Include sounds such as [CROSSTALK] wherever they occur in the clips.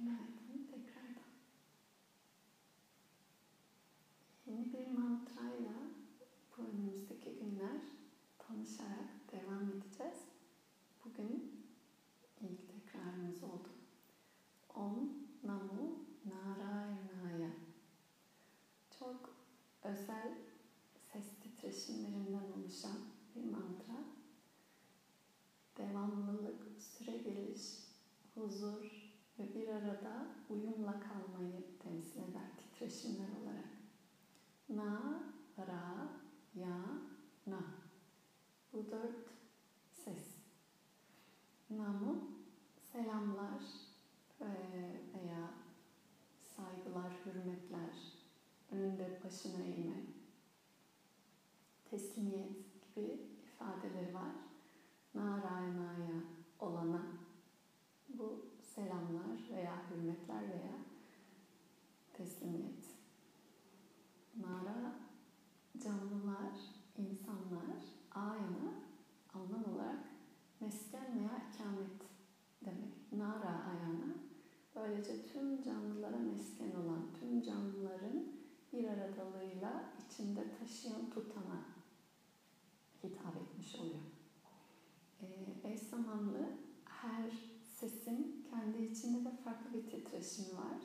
Amen. Böylece tüm canlılara mesken olan, tüm canlıların bir aradalığıyla içinde taşıyan tutana hitap etmiş oluyor. Ee, eş zamanlı her sesin kendi içinde de farklı bir titreşimi var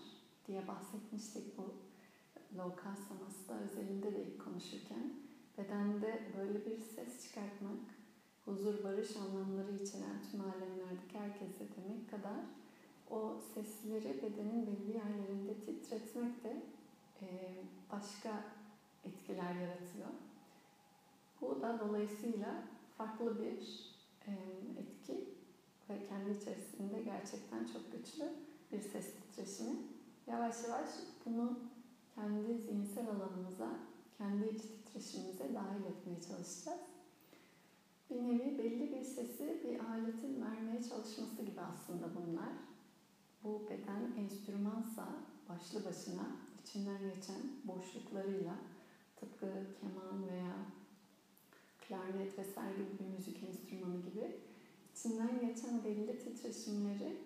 diye bahsetmiştik bu Loka Samas'ta özelinde de ilk konuşurken. Bedende böyle bir ses çıkartmak, huzur, barış anlamları içeren tüm alemlerdeki herkese demek kadar o sesleri bedenin belli yerlerinde titretmek de başka etkiler yaratıyor. Bu da dolayısıyla farklı bir etki ve kendi içerisinde gerçekten çok güçlü bir ses titreşimi. Yavaş yavaş bunu kendi zihinsel alanımıza, kendi iç titreşimimize dahil etmeye çalışacağız. Bir nevi belli bir sesi bir aletin vermeye çalışması gibi aslında bunlar. Bu beden enstrümansa başlı başına içinden geçen boşluklarıyla tıpkı keman veya klarnet vesaire gibi bir müzik enstrümanı gibi içinden geçen belli titreşimleri,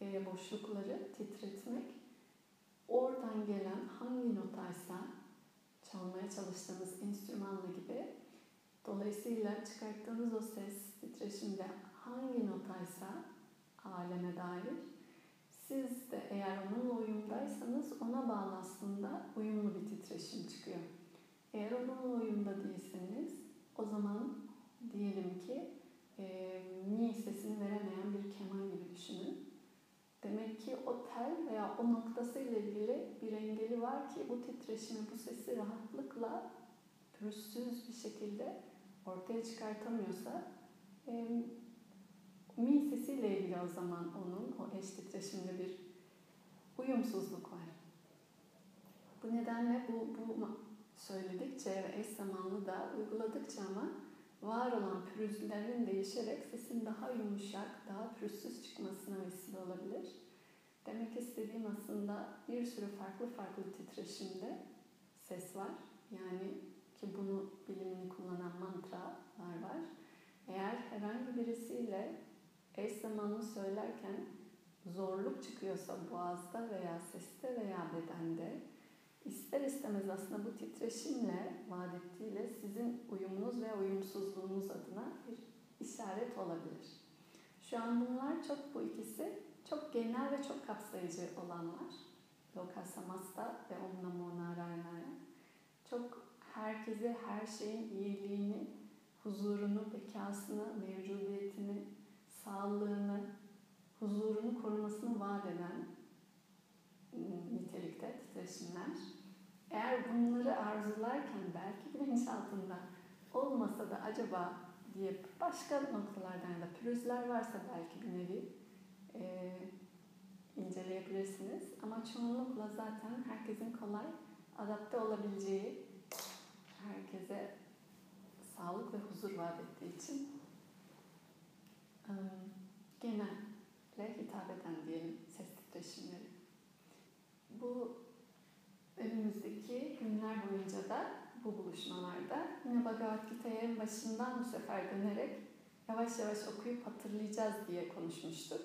e, boşlukları titretmek, oradan gelen hangi notaysa çalmaya çalıştığınız enstrümanla gibi dolayısıyla çıkarttığınız o ses titreşimde hangi notaysa aleme dair siz de eğer onunla uyumdaysanız ona bağlı aslında uyumlu bir titreşim çıkıyor. Eğer onunla uyumda değilseniz o zaman diyelim ki e, mi sesini veremeyen bir keman gibi düşünün. Demek ki o tel veya o noktası ile ilgili bir engeli var ki bu titreşimi, bu sesi rahatlıkla pürüzsüz bir şekilde ortaya çıkartamıyorsa e, mi sesiyle ilgili o zaman onun o eş titreşimli bir uyumsuzluk var. Bu nedenle bu, bu söyledikçe ve eş zamanlı da uyguladıkça ama var olan pürüzlerin değişerek sesin daha yumuşak, daha pürüzsüz çıkmasına vesile olabilir. Demek istediğim aslında bir sürü farklı farklı titreşimde ses var. Yani ki bunu bilimini kullanan mantralar var. Eğer herhangi birisiyle eş zamanlı söylerken zorluk çıkıyorsa boğazda veya seste veya bedende ister istemez aslında bu titreşimle, vaat ettiğiyle sizin uyumunuz ve uyumsuzluğunuz adına bir işaret olabilir. Şu an bunlar çok bu ikisi çok genel ve çok kapsayıcı olanlar. Loka Samasta ve Om Namo Narayana'ya. Çok herkese her şeyin iyiliğini, huzurunu, bekasını, mevcudiyetini, sağlığını, huzurunu korumasını vaat eden nitelikte titreşimler. Eğer bunları arzularken belki [LAUGHS] bilinçaltında olmasa da acaba diye başka noktalardan da pürüzler varsa belki bir nevi e, inceleyebilirsiniz. Ama çoğunlukla zaten herkesin kolay adapte olabileceği, herkese sağlık ve huzur vaat ettiği için e, genelle hitap eden diyelim ses titreşimleri. Bu önümüzdeki günler boyunca da bu buluşmalarda yine Bhagavad Gita'ya başından bu sefer dönerek yavaş yavaş okuyup hatırlayacağız diye konuşmuştuk.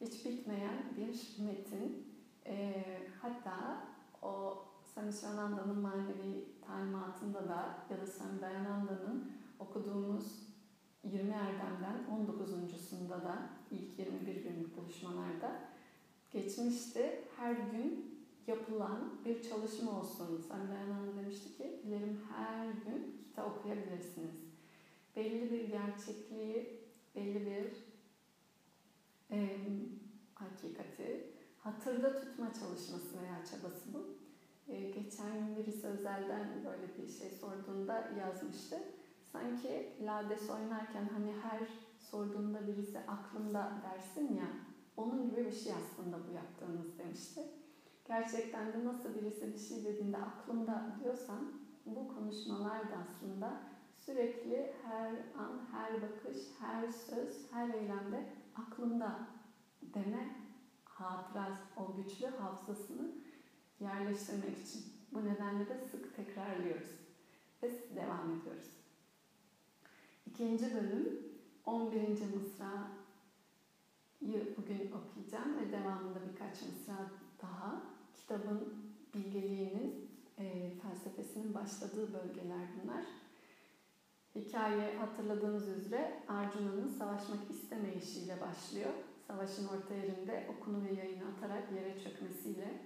Hiç bitmeyen bir metin. E, hatta o Sami Shivananda'nın manevi talimatında da ya da Sami Dayananda'nın okuduğumuz 20 erdemden 19.sunda da ilk 21 günlük buluşmalarda geçmişte her gün yapılan bir çalışma olsun. Sami Dayananda demişti ki dilerim her gün kitap okuyabilirsiniz. Belli bir gerçekliği, belli bir e, hakikati hatırda tutma çalışması veya çabası bu. E, geçen gün birisi özelden böyle bir şey sorduğunda yazmıştı. Sanki lades oynarken hani her sorduğunda birisi aklımda dersin ya, onun gibi bir şey aslında bu yaptığınız demişti. Gerçekten de nasıl birisi bir şey dediğinde aklımda diyorsan bu konuşmalar da aslında sürekli her an, her bakış, her söz, her eylemde aklımda deme hatıras, o güçlü hafızasını yerleştirmek için. Bu nedenle de sık tekrarlıyoruz ve devam ediyoruz. İkinci bölüm 11. mısra'yı bugün okuyacağım ve devamında birkaç mısra daha. Kitabın bilgeliğinin e, felsefesinin başladığı bölgeler bunlar. Hikaye hatırladığınız üzere Arjuna'nın savaşmak istemeyişiyle başlıyor. Savaşın orta yerinde okunu ve yayını atarak yere çökmesiyle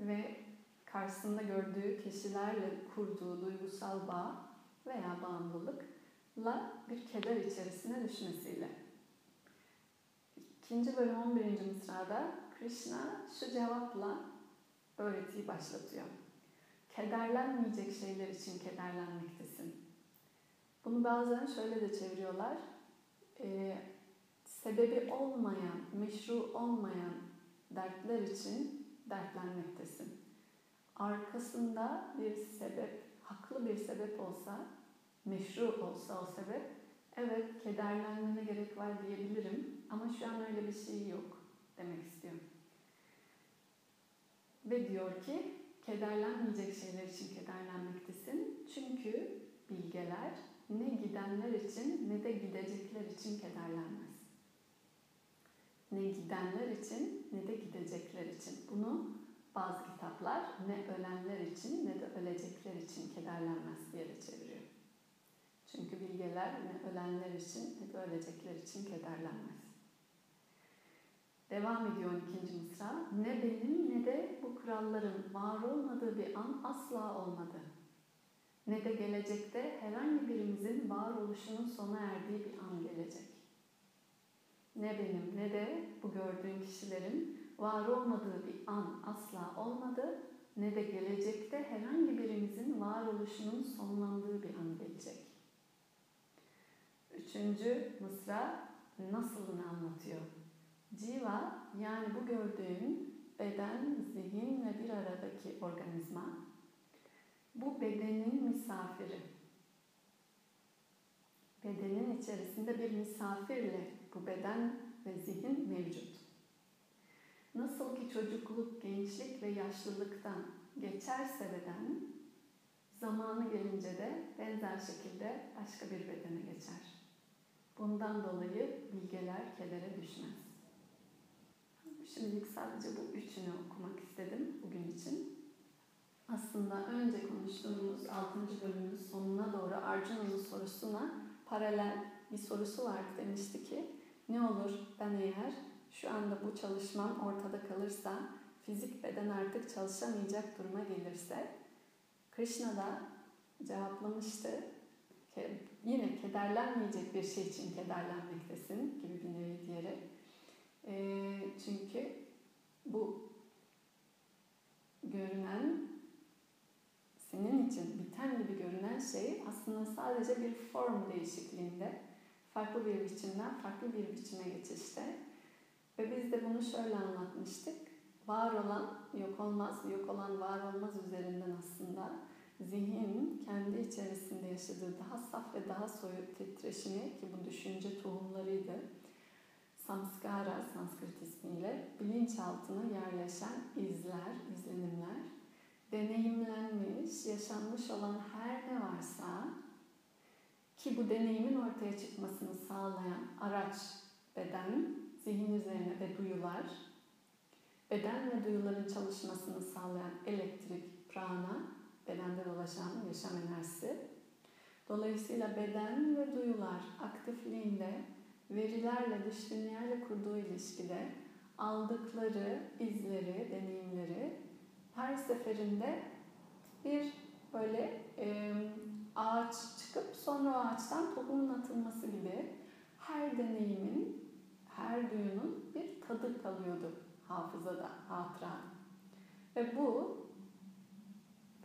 ve karşısında gördüğü kişilerle kurduğu duygusal bağ veya bağımlılıkla bir keder içerisine düşmesiyle. İkinci bölüm 11. mısrada Krishna şu cevapla öğretiyi başlatıyor. Kederlenmeyecek şeyler için kederlenmektesin. Bunu bazen şöyle de çeviriyorlar. Ee, sebebi olmayan, meşru olmayan dertler için dertlenmektesin. Arkasında bir sebep, haklı bir sebep olsa, meşru olsa o sebep, evet kederlenmene gerek var diyebilirim ama şu an öyle bir şey yok demek istiyorum. Ve diyor ki, kederlenmeyecek şeyler için kederlenmektesin. Çünkü bilgeler ne gidenler için ne de gidecekler için kederlenmez. Ne gidenler için ne de gidecekler için. Bunu bazı kitaplar ne ölenler için ne de ölecekler için kederlenmez diye de çeviriyor. Çünkü bilgeler ne ölenler için de ölecekler için kederlenmez. Devam ediyor ikinci mısra. Ne benim ne de bu kralların var olmadığı bir an asla olmadı. Ne de gelecekte herhangi birimizin varoluşunun sona erdiği bir an gelecek. Ne benim ne de bu gördüğün kişilerin var olmadığı bir an asla olmadı. Ne de gelecekte herhangi birimizin varoluşunun sonlandığı bir an gelecek. Üçüncü mısra nasılını anlatıyor. Civa yani bu gördüğün beden, zihin ve bir aradaki organizma bu bedenin misafiri. Bedenin içerisinde bir misafirle bu beden ve zihin mevcut. Nasıl ki çocukluk, gençlik ve yaşlılıktan geçerse beden, zamanı gelince de benzer şekilde başka bir bedene geçer. Bundan dolayı bilgeler kedere düşmez. Şimdilik sadece bu üçünü okumak istedim bugün için. Aslında önce konuştuğumuz 6. bölümün sonuna doğru Arjuna'nın sorusuna paralel bir sorusu vardı demişti ki ne olur ben eğer şu anda bu çalışmam ortada kalırsa fizik beden artık çalışamayacak duruma gelirse Krishna da cevaplamıştı ki yine kederlenmeyecek bir şey için kederlenmektesin gibi bir nevi diyerek. E, çünkü bu görünen senin için biten gibi görünen şey aslında sadece bir form değişikliğinde farklı bir biçimden farklı bir biçime geçişte ve biz de bunu şöyle anlatmıştık. Var olan yok olmaz, yok olan var olmaz üzerinden aslında zihin kendi içerisinde yaşadığı daha saf ve daha soyut titreşimi ki bu düşünce tohumlarıydı. Samskara, Sanskrit ismiyle bilinçaltına yerleşen izler, izlenimler, deneyimlenmiş, yaşanmış olan her ne varsa ki bu deneyimin ortaya çıkmasını sağlayan araç beden, zihin üzerine ve duyular, beden ve duyuların çalışmasını sağlayan elektrik, prana, bedende dolaşan yaşam enerjisi. Dolayısıyla beden ve duyular aktifliğinde verilerle, dış dünyayla kurduğu ilişkide aldıkları izleri, deneyimleri her seferinde bir böyle e, ağaç çıkıp sonra o ağaçtan tohumun atılması gibi her deneyimin, her duyunun bir tadı kalıyordu hafızada, hatırada. Ve bu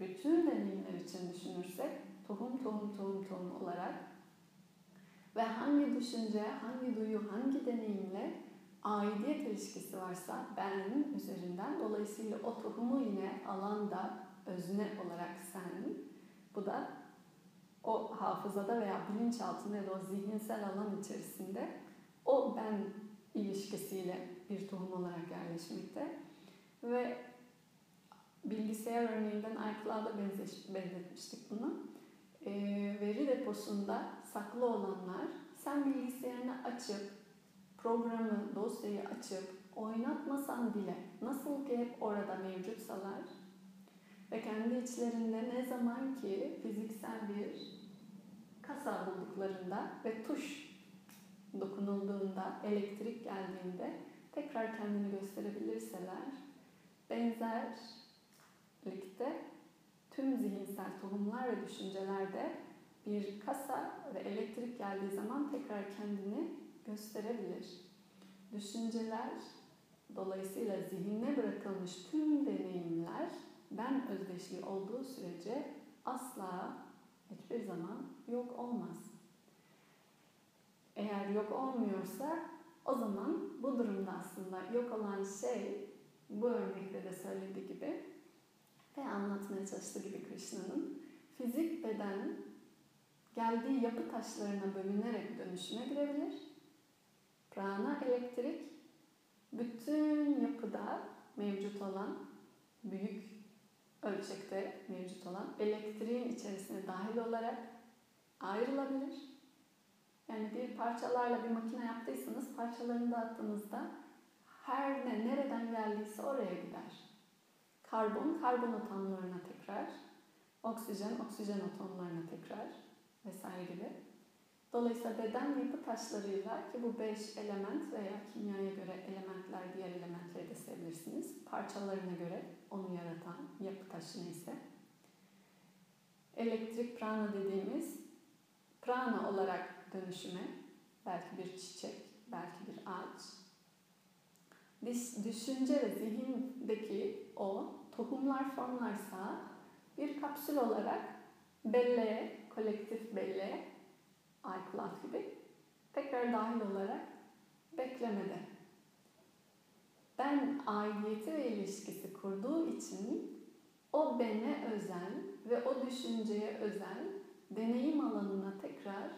bütün deneyimler için düşünürsek tohum tohum tohum tohum olarak ve hangi düşünce, hangi duyu, hangi deneyimle aidiyet ilişkisi varsa ben üzerinden dolayısıyla o tohumu yine alanda özne olarak sen bu da o hafızada veya bilinçaltında ya da o zihinsel alan içerisinde o ben ilişkisiyle bir tohum olarak yerleşmekte. Ve bilgisayar örneğinden iCloud'a benzetmiştik bunu. E, veri deposunda saklı olanlar sen bilgisayarını açıp programı, dosyayı açıp oynatmasan bile nasıl ki hep orada mevcutsalar ve kendi içlerinde ne zaman ki fiziksel bir kasa bulduklarında ve tuş dokunulduğunda, elektrik geldiğinde tekrar kendini gösterebilirseler benzerlikte tüm zihinsel tohumlar ve düşüncelerde bir kasa ve elektrik geldiği zaman tekrar kendini gösterebilir. Düşünceler dolayısıyla zihinne bırakılmış tüm deneyimler ben özdeşliği olduğu sürece asla hiçbir zaman yok olmaz. Eğer yok olmuyorsa o zaman bu durumda aslında yok olan şey bu örnekte de söylediği gibi ve anlatmaya çalıştığı gibi Krishna'nın fizik beden geldiği yapı taşlarına bölünerek dönüşüme girebilir. Prana elektrik bütün yapıda mevcut olan büyük ölçekte mevcut olan elektriğin içerisine dahil olarak ayrılabilir. Yani bir parçalarla bir makine yaptıysanız parçalarını dağıttığınızda her ne nereden geldiyse oraya gider. Karbon karbon atomlarına tekrar, oksijen oksijen atomlarına tekrar vesaire gibi. Dolayısıyla beden yapı taşlarıyla ki bu beş element veya kimyaya göre elementler diğer elementleri de sevebilirsiniz. Parçalarına göre onu yaratan yapı taşı neyse. Elektrik prana dediğimiz prana olarak dönüşüme belki bir çiçek, belki bir ağaç. Düşünce ve zihindeki o tohumlar formlarsa bir kapsül olarak belleğe, kolektif belleğe iCloud gibi tekrar dahil olarak beklemede. Ben aidiyeti ve ilişkisi kurduğu için o bene özel ve o düşünceye özel deneyim alanına tekrar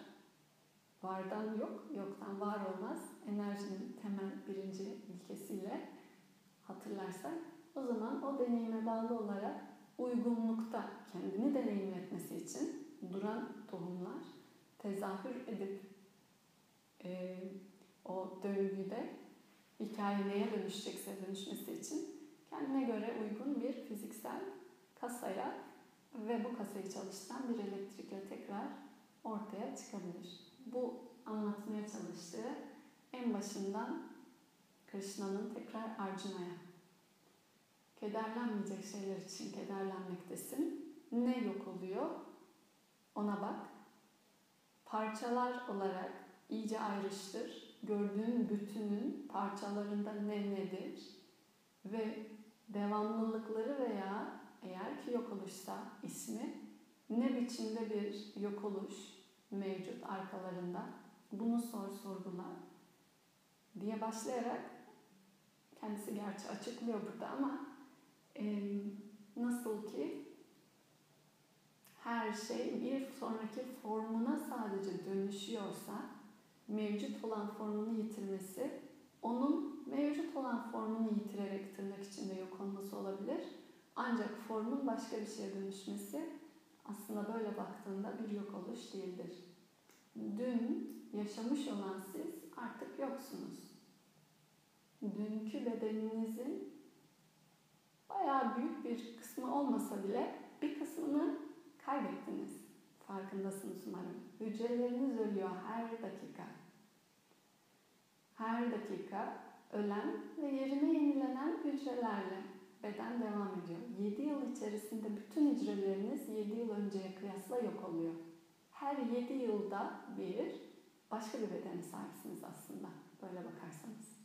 vardan yok, yoktan var olmaz enerjinin temel birinci ilkesiyle hatırlarsak o zaman o deneyime bağlı olarak uygunlukta kendini deneyimletmesi için duran tohumlar tezahür edip e, o döngüde hikaye dönüşecekse dönüşmesi için kendine göre uygun bir fiziksel kasaya ve bu kasayı çalıştıran bir elektrikle tekrar ortaya çıkabilir. Bu anlatmaya çalıştığı en başından Krishna'nın tekrar Arjuna'ya kederlenmeyecek şeyler için kederlenmektesin. Ne yok oluyor? Ona bak parçalar olarak iyice ayrıştır. Gördüğün bütünün parçalarında ne nedir? Ve devamlılıkları veya eğer ki yok oluşsa ismi ne biçimde bir yok oluş mevcut arkalarında bunu sor sorgula diye başlayarak kendisi gerçi açıklıyor burada ama nasıl ki her şey bir sonraki formuna sadece dönüşüyorsa mevcut olan formunu yitirmesi onun mevcut olan formunu yitirerek tırnak içinde yok olması olabilir. Ancak formun başka bir şeye dönüşmesi aslında böyle baktığında bir yok oluş değildir. Dün yaşamış olan siz artık yoksunuz. dünkü bedeninizin bayağı büyük bir kısmı olmasa bile bir kısmını kaybettiniz. Farkındasınız umarım. Hücreleriniz ölüyor her dakika. Her dakika ölen ve yerine yenilenen hücrelerle beden devam ediyor. 7 yıl içerisinde bütün hücreleriniz 7 yıl önceye kıyasla yok oluyor. Her 7 yılda bir başka bir bedene sahipsiniz aslında böyle bakarsanız.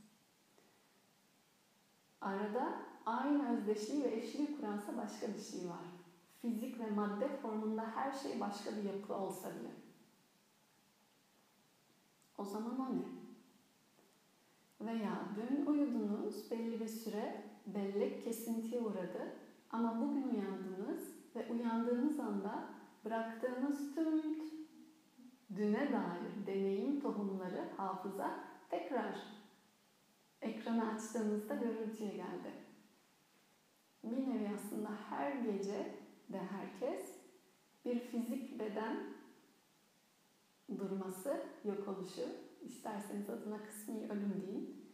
Arada aynı özdeşliği ve eşliği kuransa başka bir şey var. Fizik ve madde formunda her şey başka bir yapı olsa bile. O zaman o ne? Veya dün uyudunuz belli bir süre bellek kesintiye uğradı ama bugün uyandınız ve uyandığınız anda bıraktığınız tüm düne dair deneyim tohumları hafıza tekrar ekranı açtığınızda görüntüye geldi. Bir nevi aslında her gece de herkes bir fizik beden durması, yok oluşu, isterseniz adına kısmi ölüm deyin.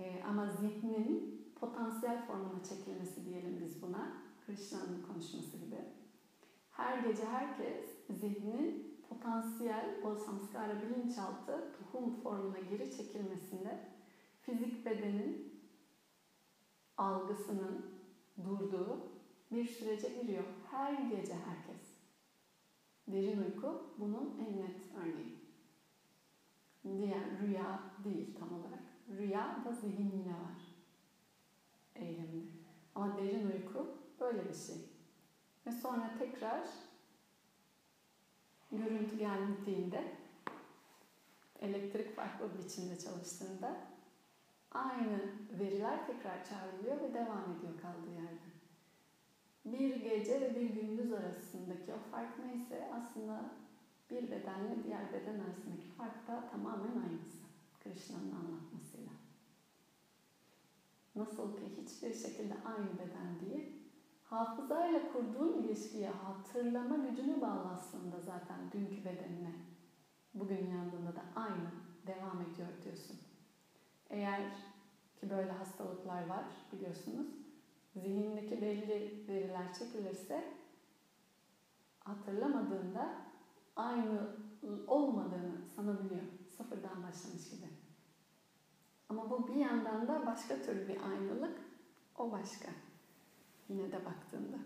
Ee, ama zihnin potansiyel formuna çekilmesi diyelim biz buna. Krishna'nın konuşması gibi. Her gece herkes zihnin potansiyel o samskara bilinçaltı tohum formuna geri çekilmesinde fizik bedenin algısının durduğu bir sürece giriyor. Her gece herkes. Derin uyku bunun en net örneği. Diğer rüya değil tam olarak. Rüya da zihin yine var. Eylemde. Ama derin uyku böyle bir şey. Ve sonra tekrar görüntü geldiğinde elektrik farklı bir biçimde çalıştığında aynı veriler tekrar çağrılıyor ve devam ediyor kaldığı yerde. Bir gece ve bir gündüz arasındaki o fark neyse aslında bir bedenle diğer beden arasındaki fark da tamamen aynısı. Krishna'nın anlatmasıyla. Nasıl ki hiçbir şekilde aynı beden değil, hafızayla kurduğun ilişkiye hatırlama gücünü bağlı aslında zaten dünkü bedenine. Bugün yandığında da aynı devam ediyor diyorsun. Eğer ki böyle hastalıklar var biliyorsunuz. Zihindeki belli veriler çekilirse hatırlamadığında aynı olmadığını sanabiliyor. Sıfırdan başlamış gibi. Ama bu bir yandan da başka tür bir aynılık. O başka. Yine de baktığında.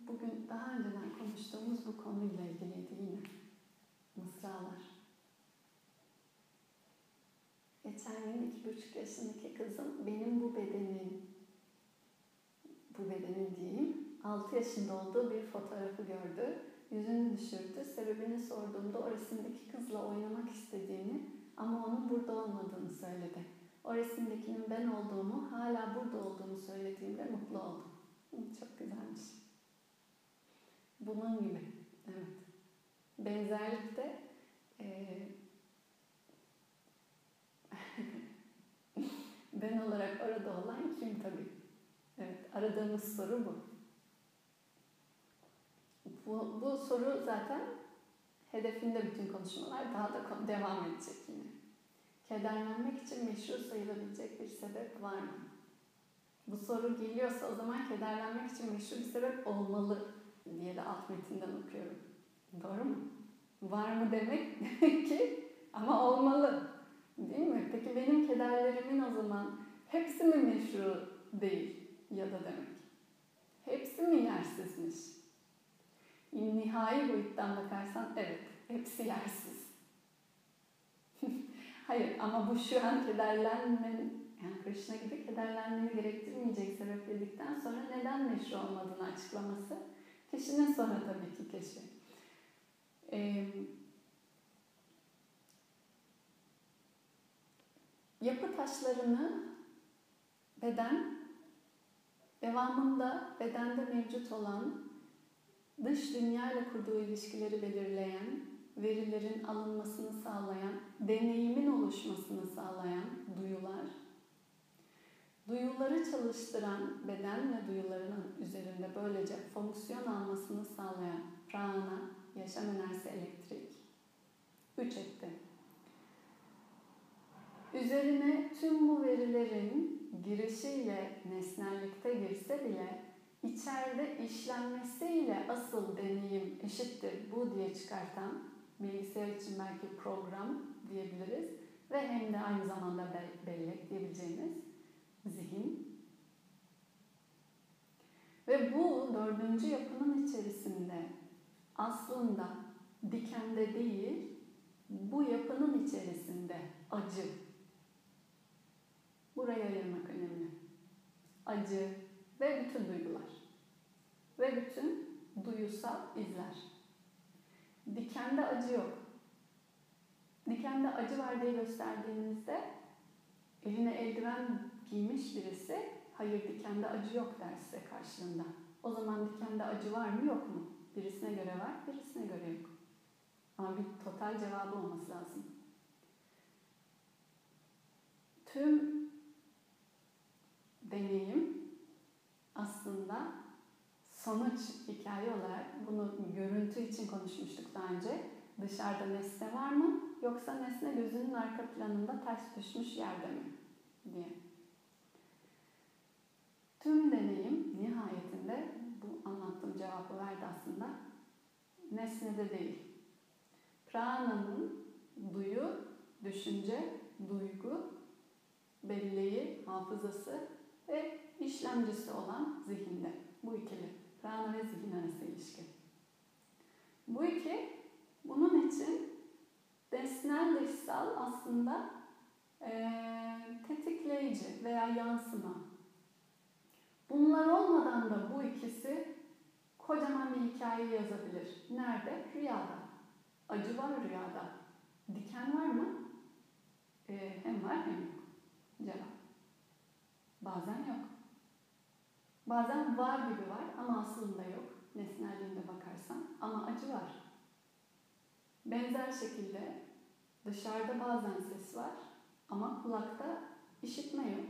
Bugün daha önceden konuştuğumuz bu konuyla ilgiliydi yine. Mısralar. Gün iki buçuk yaşındaki kızım benim bu bedenin, bu bedenin diyeyim, altı yaşında olduğu bir fotoğrafı gördü. Yüzünü düşürdü. Sebebini sorduğumda o resimdeki kızla oynamak istediğini ama onun burada olmadığını söyledi. O resimdekinin ben olduğumu, hala burada olduğumu söylediğimde mutlu oldum. Çok güzelmiş. Bunun gibi. Evet. Benzerlikte e, ben olarak orada olan kim tabii. Evet, aradığımız soru bu. Bu, bu soru zaten hedefinde bütün konuşmalar daha da devam edecek yine. Kederlenmek için meşru sayılabilecek bir sebep var mı? Bu soru geliyorsa o zaman kederlenmek için meşru bir sebep olmalı diye de alt metinden okuyorum. Doğru mu? Var mı demek [LAUGHS] ki ama olmalı. Değil mi? Peki benim kederlerimin o zaman hepsi mi meşru değil ya da demek? Hepsi mi yersizmiş? Nihai boyuttan bakarsan evet, hepsi yersiz. [LAUGHS] Hayır ama bu şu an kederlenmen, yani Krishna gibi kederlenmeni gerektirmeyecek sebep dedikten sonra neden meşru olmadığını açıklaması kişinin sonra tabii ki keşfi. Ee, yapı taşlarını beden devamında bedende mevcut olan dış dünya ile kurduğu ilişkileri belirleyen, verilerin alınmasını sağlayan, deneyimin oluşmasını sağlayan duyular, duyuları çalıştıran beden ve duyularının üzerinde böylece fonksiyon almasını sağlayan prana, yaşam enerjisi elektrik, üç etti. Üzerine tüm bu verilerin girişiyle nesnellikte girse bile içeride işlenmesiyle asıl deneyim eşittir bu diye çıkartan bilgisayar için belki program diyebiliriz ve hem de aynı zamanda bellek diyebileceğimiz zihin. Ve bu dördüncü yapının içerisinde aslında dikende değil, bu yapının içerisinde acı. Buraya ayırmak önemli. Acı ve bütün duygular. Ve bütün duyusal izler. Dikende acı yok. Dikende acı var diye gösterdiğinizde eline eldiven giymiş birisi hayır dikende acı yok der size karşılığında. O zaman dikende acı var mı yok mu? Birisine göre var, birisine göre yok. Ama bir total cevabı olması lazım. Tüm deneyim aslında sonuç hikaye olarak bunu görüntü için konuşmuştuk daha önce. Dışarıda nesne var mı yoksa nesne gözünün arka planında ters düşmüş yerde mi diye. Tüm deneyim nihayetinde bu anlattığım cevabı verdi aslında. Nesnede değil. Prana'nın duyu, düşünce, duygu, belleği, hafızası ve işlemcisi olan zihinde. Bu ikili. Prana ve zihin arası ilişki. Bu iki bunun için desnel dışsal aslında e, tetikleyici veya yansıma. Bunlar olmadan da bu ikisi kocaman bir hikaye yazabilir. Nerede? Rüyada. Acı var rüyada. Diken var mı? E, hem var hem yok. Cevap. Bazen yok. Bazen var gibi var ama aslında yok. Nesnelliğinde bakarsan. Ama acı var. Benzer şekilde dışarıda bazen ses var ama kulakta işitme yok.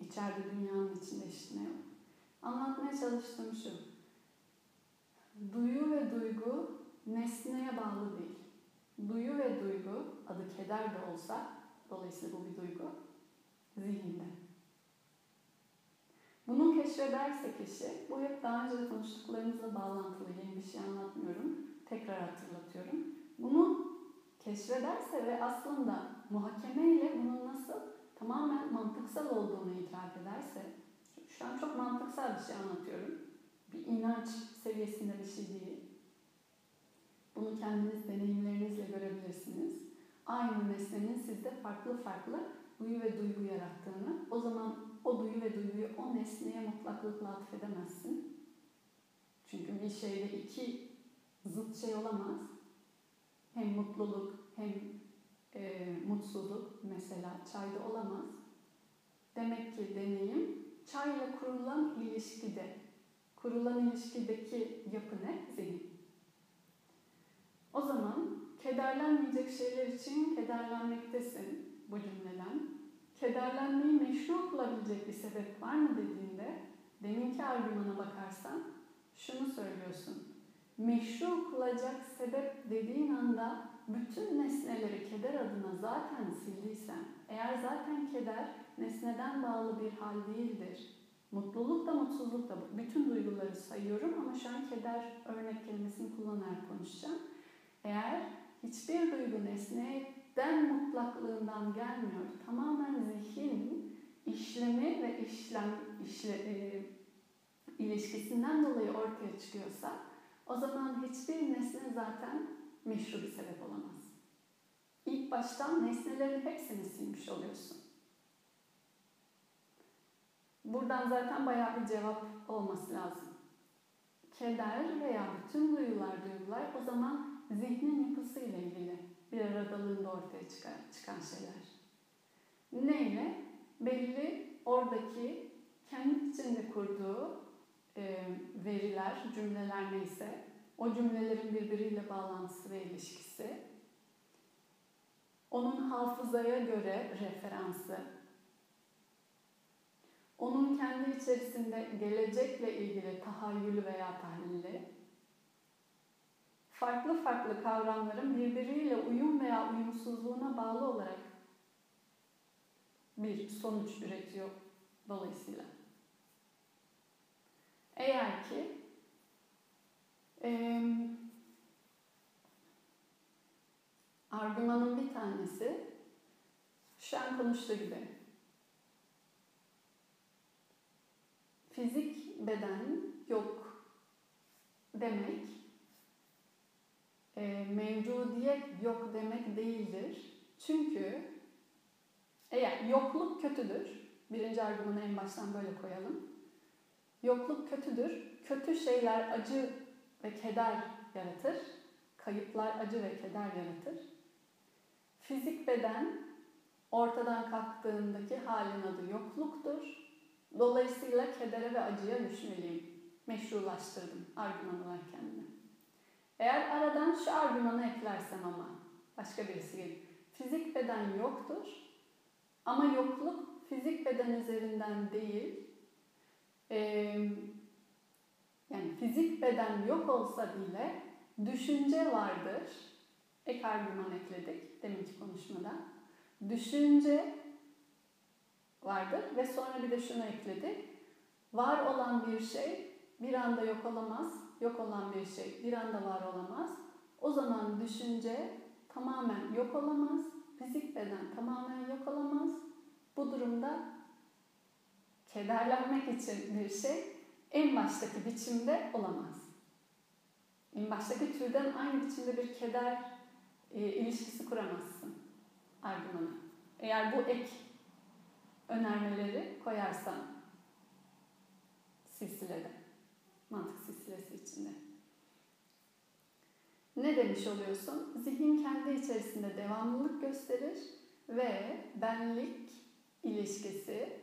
İçeride dünyanın içinde işitme yok. Anlatmaya çalıştığım şu. Duyu ve duygu nesneye bağlı değil. Duyu ve duygu, adı keder de olsa, dolayısıyla bu bir duygu, zihinde. Keşfederse kişi, bu hep daha önce konuştuklarımızla bağlantılı, yeni bir şey anlatmıyorum, tekrar hatırlatıyorum. Bunu keşfederse ve aslında muhakemeyle bunun nasıl tamamen mantıksal olduğunu itiraf ederse, şu an çok mantıksal bir şey anlatıyorum, bir inanç seviyesinde bir şey değil. Bunu kendiniz deneyimlerinizle görebilirsiniz. Aynı nesnenin sizde farklı farklı duyu ve duygu yarattığını, o zaman o duyu ve duyguyu o nesneye mutlaklıkla atfedemezsin. Çünkü bir şeyde iki zıt şey olamaz. Hem mutluluk hem e, mutsuzluk mesela çayda olamaz. Demek ki deneyim çayla kurulan ilişkide, kurulan ilişkideki yapı ne? Zihin. O zaman kederlenmeyecek şeyler için kederlenmektesin bu cümleden. Kederlenmeyi meşru kılabilecek bir sebep var mı dediğinde deminki argümana bakarsan şunu söylüyorsun. Meşru kılacak sebep dediğin anda bütün nesneleri keder adına zaten sildiysen, eğer zaten keder nesneden bağlı bir hal değildir, mutluluk da mutsuzluk da bütün duyguları sayıyorum ama şu an keder örnek kelimesini kullanarak konuşacağım. Eğer hiçbir duygu nesneden mutlaklığından gelmiyor, tamamen zihin işlemi ve işlem işle, e, ilişkisinden dolayı ortaya çıkıyorsa o zaman hiçbir nesne zaten meşru bir sebep olamaz. İlk baştan nesnelerin hepsini silmiş oluyorsun. Buradan zaten bayağı bir cevap olması lazım. Keder veya bütün duyular duygular o zaman zihnin yapısıyla ilgili bir aradalığında ortaya çıkan, çıkan şeyler. Neyle? Belli oradaki kendi içinde kurduğu e, veriler, cümleler neyse, o cümlelerin birbiriyle bağlantısı ve ilişkisi, onun hafızaya göre referansı, onun kendi içerisinde gelecekle ilgili tahayyülü veya tahlili, farklı farklı kavramların birbiriyle uyum veya uyumsuzluğuna bağlı olarak bir sonuç üretiyor dolayısıyla. Eğer ki e, argümanın bir tanesi şu an konuştuğu gibi fizik beden yok demek e, mevcudiyet yok demek değildir. Çünkü eğer yokluk kötüdür, birinci argümanı en baştan böyle koyalım. Yokluk kötüdür. Kötü şeyler acı ve keder yaratır. Kayıplar acı ve keder yaratır. Fizik beden ortadan kalktığındaki halin adı yokluktur. Dolayısıyla kedere ve acıya düşmeliyim. Meşrulaştırdım argüman olarak kendimi. Eğer aradan şu argümanı eklersem ama başka birisi gelip fizik beden yoktur ama yokluk fizik beden üzerinden değil e, yani fizik beden yok olsa bile düşünce vardır. Ek argüman ekledik deminki konuşmada. Düşünce vardır ve sonra bir de şunu ekledik. Var olan bir şey bir anda yok olamaz, yok olan bir şey bir anda var olamaz. O zaman düşünce tamamen yok olamaz, fizik beden tamamen yok olamaz. Bu durumda kederlenmek için bir şey en baştaki biçimde olamaz. En baştaki türden aynı biçimde bir keder e, ilişkisi kuramazsın argümanı. Eğer bu ek önermeleri koyarsan silsilede, mantık silsilesi. Ne demiş oluyorsun? Zihin kendi içerisinde devamlılık gösterir ve benlik ilişkisi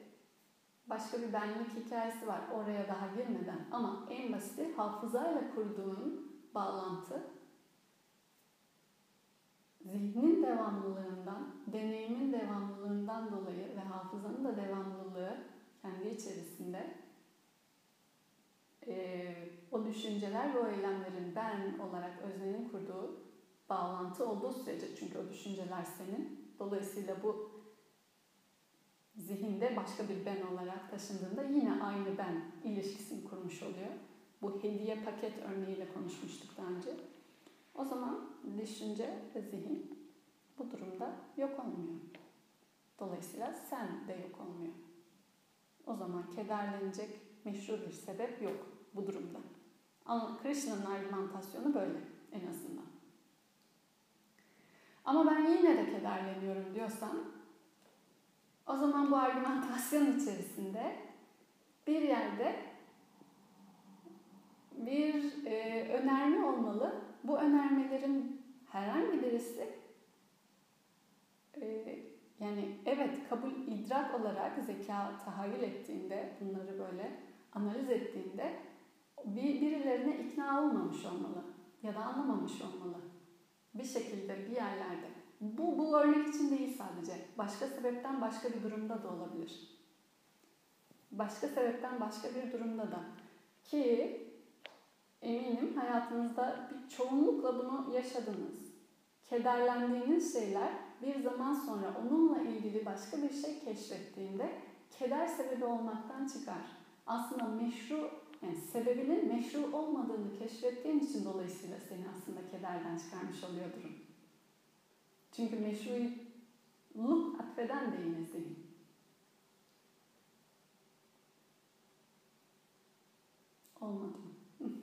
başka bir benlik hikayesi var oraya daha girmeden ama en basiti hafızayla kurduğun bağlantı zihnin devamlılığından, deneyimin devamlılığından dolayı ve hafızanın da devamlılığı kendi içerisinde e, o düşünceler ve o eylemlerin ben olarak öznenin kurduğu bağlantı olduğu sürece çünkü o düşünceler senin. Dolayısıyla bu zihinde başka bir ben olarak taşındığında yine aynı ben ilişkisini kurmuş oluyor. Bu hediye paket örneğiyle konuşmuştuk daha önce. O zaman düşünce ve zihin bu durumda yok olmuyor. Dolayısıyla sen de yok olmuyor. O zaman kederlenecek meşru bir sebep yok bu durumda. Ama Krishna'nın argümantasyonu böyle en azından. Ama ben yine de kederleniyorum diyorsan o zaman bu argümantasyon [LAUGHS] içerisinde bir yerde bir e, önerme olmalı. Bu önermelerin herhangi birisi e, yani evet kabul idrak olarak zeka tahayyül ettiğinde bunları böyle analiz ettiğinde bir, birilerine ikna olmamış olmalı ya da anlamamış olmalı. Bir şekilde bir yerlerde. Bu, bu örnek için değil sadece. Başka sebepten başka bir durumda da olabilir. Başka sebepten başka bir durumda da. Ki eminim hayatınızda bir çoğunlukla bunu yaşadınız. Kederlendiğiniz şeyler bir zaman sonra onunla ilgili başka bir şey keşfettiğinde keder sebebi olmaktan çıkar. Aslında meşru yani sebebinin meşru olmadığını keşfettiğin için dolayısıyla seni aslında kederden çıkarmış oluyor durum. Çünkü meşruluk atfeden de yine zihin. Olmadı. [LAUGHS]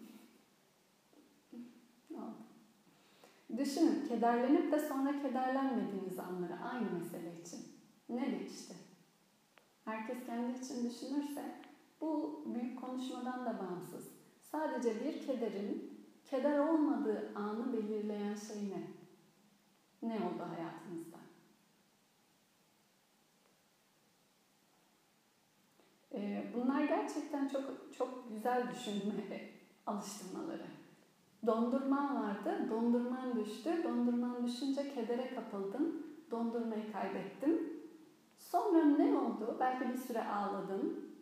Düşünün, kederlenip de sonra kederlenmediğiniz anları aynı mesele için. Ne değişti? Herkes kendi için düşünürse bu büyük konuşmadan da bağımsız. Sadece bir kederin keder olmadığı anı belirleyen şey ne? Ne oldu hayatınızda? Ee, bunlar gerçekten çok çok güzel düşünme [LAUGHS] alıştırmaları. Dondurman vardı, dondurman düştü. Dondurman düşünce kedere kapıldım. Dondurmayı kaybettim. Sonra ne oldu? Belki bir süre ağladım.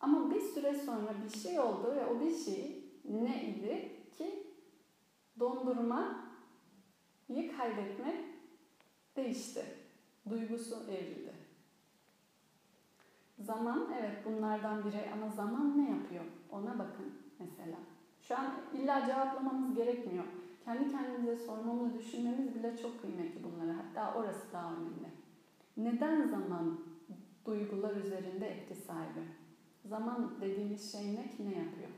Ama bir süre sonra bir şey oldu ve o bir şey ne idi ki dondurmayı kaybetmek değişti. Duygusu evrildi. Zaman evet bunlardan biri ama zaman ne yapıyor? Ona bakın mesela. Şu an illa cevaplamamız gerekmiyor. Kendi kendimize sormamız, düşünmemiz bile çok kıymetli bunlara. Hatta orası daha önemli. Neden zaman duygular üzerinde etki sahibi? Zaman dediğimiz şey ne ki ne yapıyor?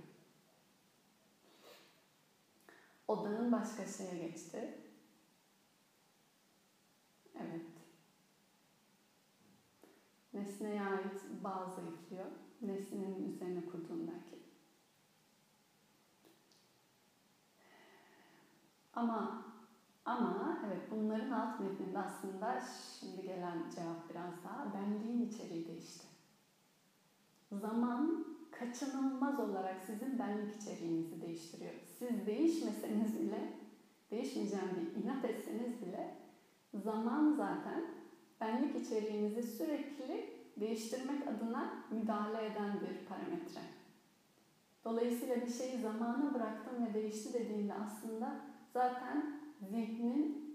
Odağın başka şeye geçti. Evet. Nesneye ait bağ zayıflıyor. Nesnenin üzerine kurduğun belki. Ama ama evet bunların alt metninde aslında şimdi gelen cevap biraz daha benliğin içeriği değişti. Zaman kaçınılmaz olarak sizin benlik içeriğinizi değiştiriyor. Siz değişmeseniz bile, değişmeyeceğim diye inat etseniz bile zaman zaten benlik içeriğinizi sürekli değiştirmek adına müdahale eden bir parametre. Dolayısıyla bir şeyi zamana bıraktım ve değişti dediğinde aslında zaten zihnin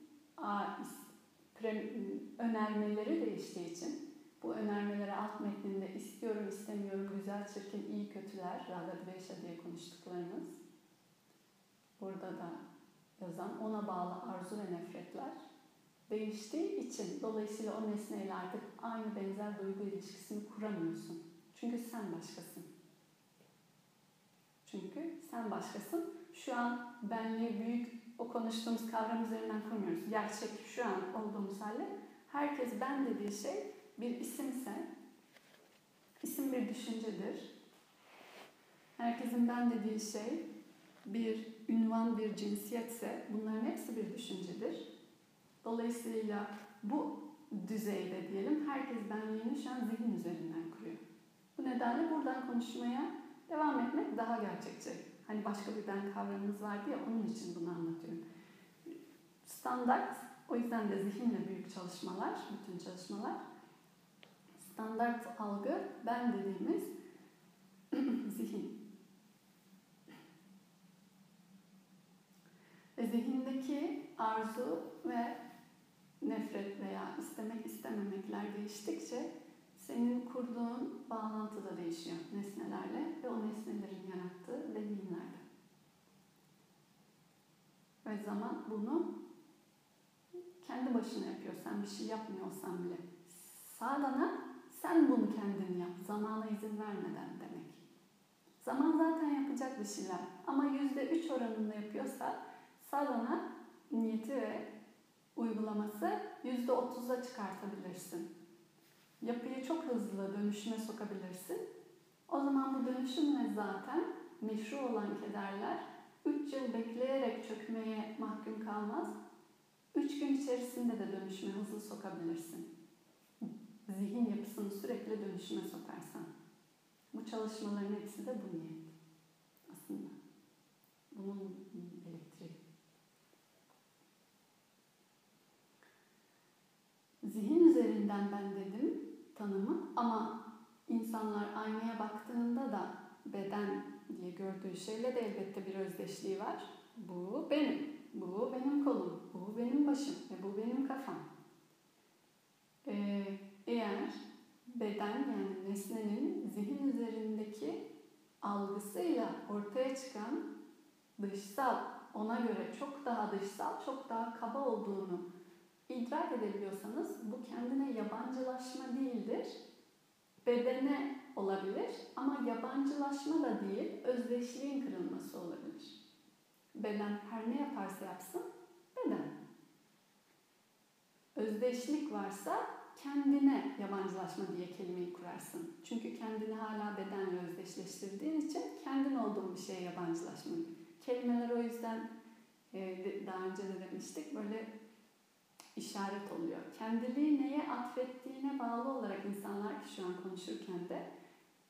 önermeleri değiştiği için bu önermeleri alt metninde istiyorum, istemiyorum, güzel, çirkin, iyi, kötüler, Ragad Veşa diye konuştuklarımız burada da yazan ona bağlı arzu ve nefretler değiştiği için dolayısıyla o nesneyle artık aynı benzer duygu ilişkisini kuramıyorsun. Çünkü sen başkasın. Çünkü sen başkasın. Şu an benliği büyük o konuştuğumuz kavram üzerinden kurmuyoruz. Gerçek şu an olduğumuz halde herkes ben dediği şey bir isimse, isim bir düşüncedir. Herkesin ben dediği şey bir ünvan, bir cinsiyetse bunların hepsi bir düşüncedir. Dolayısıyla bu düzeyde diyelim herkes benliğini şu an zihin üzerinden kuruyor. Bu nedenle buradan konuşmaya devam etmek daha gerçekçi. Hani başka bir ben kavramımız vardı ya onun için bunu anlatıyorum. Standart, o yüzden de zihinle büyük çalışmalar, bütün çalışmalar. Standart algı, ben dediğimiz [CLEARS THROAT] zihin. Ve zihindeki arzu ve nefret veya istemek istememekler değiştikçe senin kurduğun bağlantı da değişiyor nesnelerle ve o nesnelerin yarattığı deneyimlerle. Ve zaman bunu kendi başına yapıyor. Sen bir şey yapmıyorsan bile. Sağlana sen bunu kendin yap. Zamana izin vermeden demek. Zaman zaten yapacak bir şeyler. Ama yüzde üç oranında yapıyorsa sağlana niyeti ve uygulaması yüzde otuza çıkartabilirsin. Yapıyı çok hızlı dönüşüme sokabilirsin. O zaman bu dönüşümle zaten meşru olan kederler 3 yıl bekleyerek çökmeye mahkum kalmaz. 3 gün içerisinde de dönüşüme hızlı sokabilirsin. Zihin yapısını sürekli dönüşüme sokarsan. Bu çalışmaların hepsi de bu niyet aslında. Bunun elektriği. Zihin üzerinden ben dedim tanımı ama insanlar aynaya baktığında da beden diye gördüğü şeyle de elbette bir özdeşliği var. Bu benim, bu benim kolum, bu benim başım ve bu benim kafam. Ee, eğer beden yani nesnenin zihin üzerindeki algısıyla ortaya çıkan dışsal, ona göre çok daha dışsal, çok daha kaba olduğunu idrak edebiliyorsanız bu kendine yabancılaşma değildir. Bedene olabilir ama yabancılaşma da değil, özdeşliğin kırılması olabilir. Beden her ne yaparsa yapsın, beden. Özdeşlik varsa kendine yabancılaşma diye kelimeyi kurarsın. Çünkü kendini hala bedenle özdeşleştirdiğin için kendin olduğun bir şeye yabancılaşma. Kelimeler o yüzden daha önce de demiştik böyle işaret oluyor. Kendiliği neye atfettiğine bağlı olarak insanlar ki şu an konuşurken de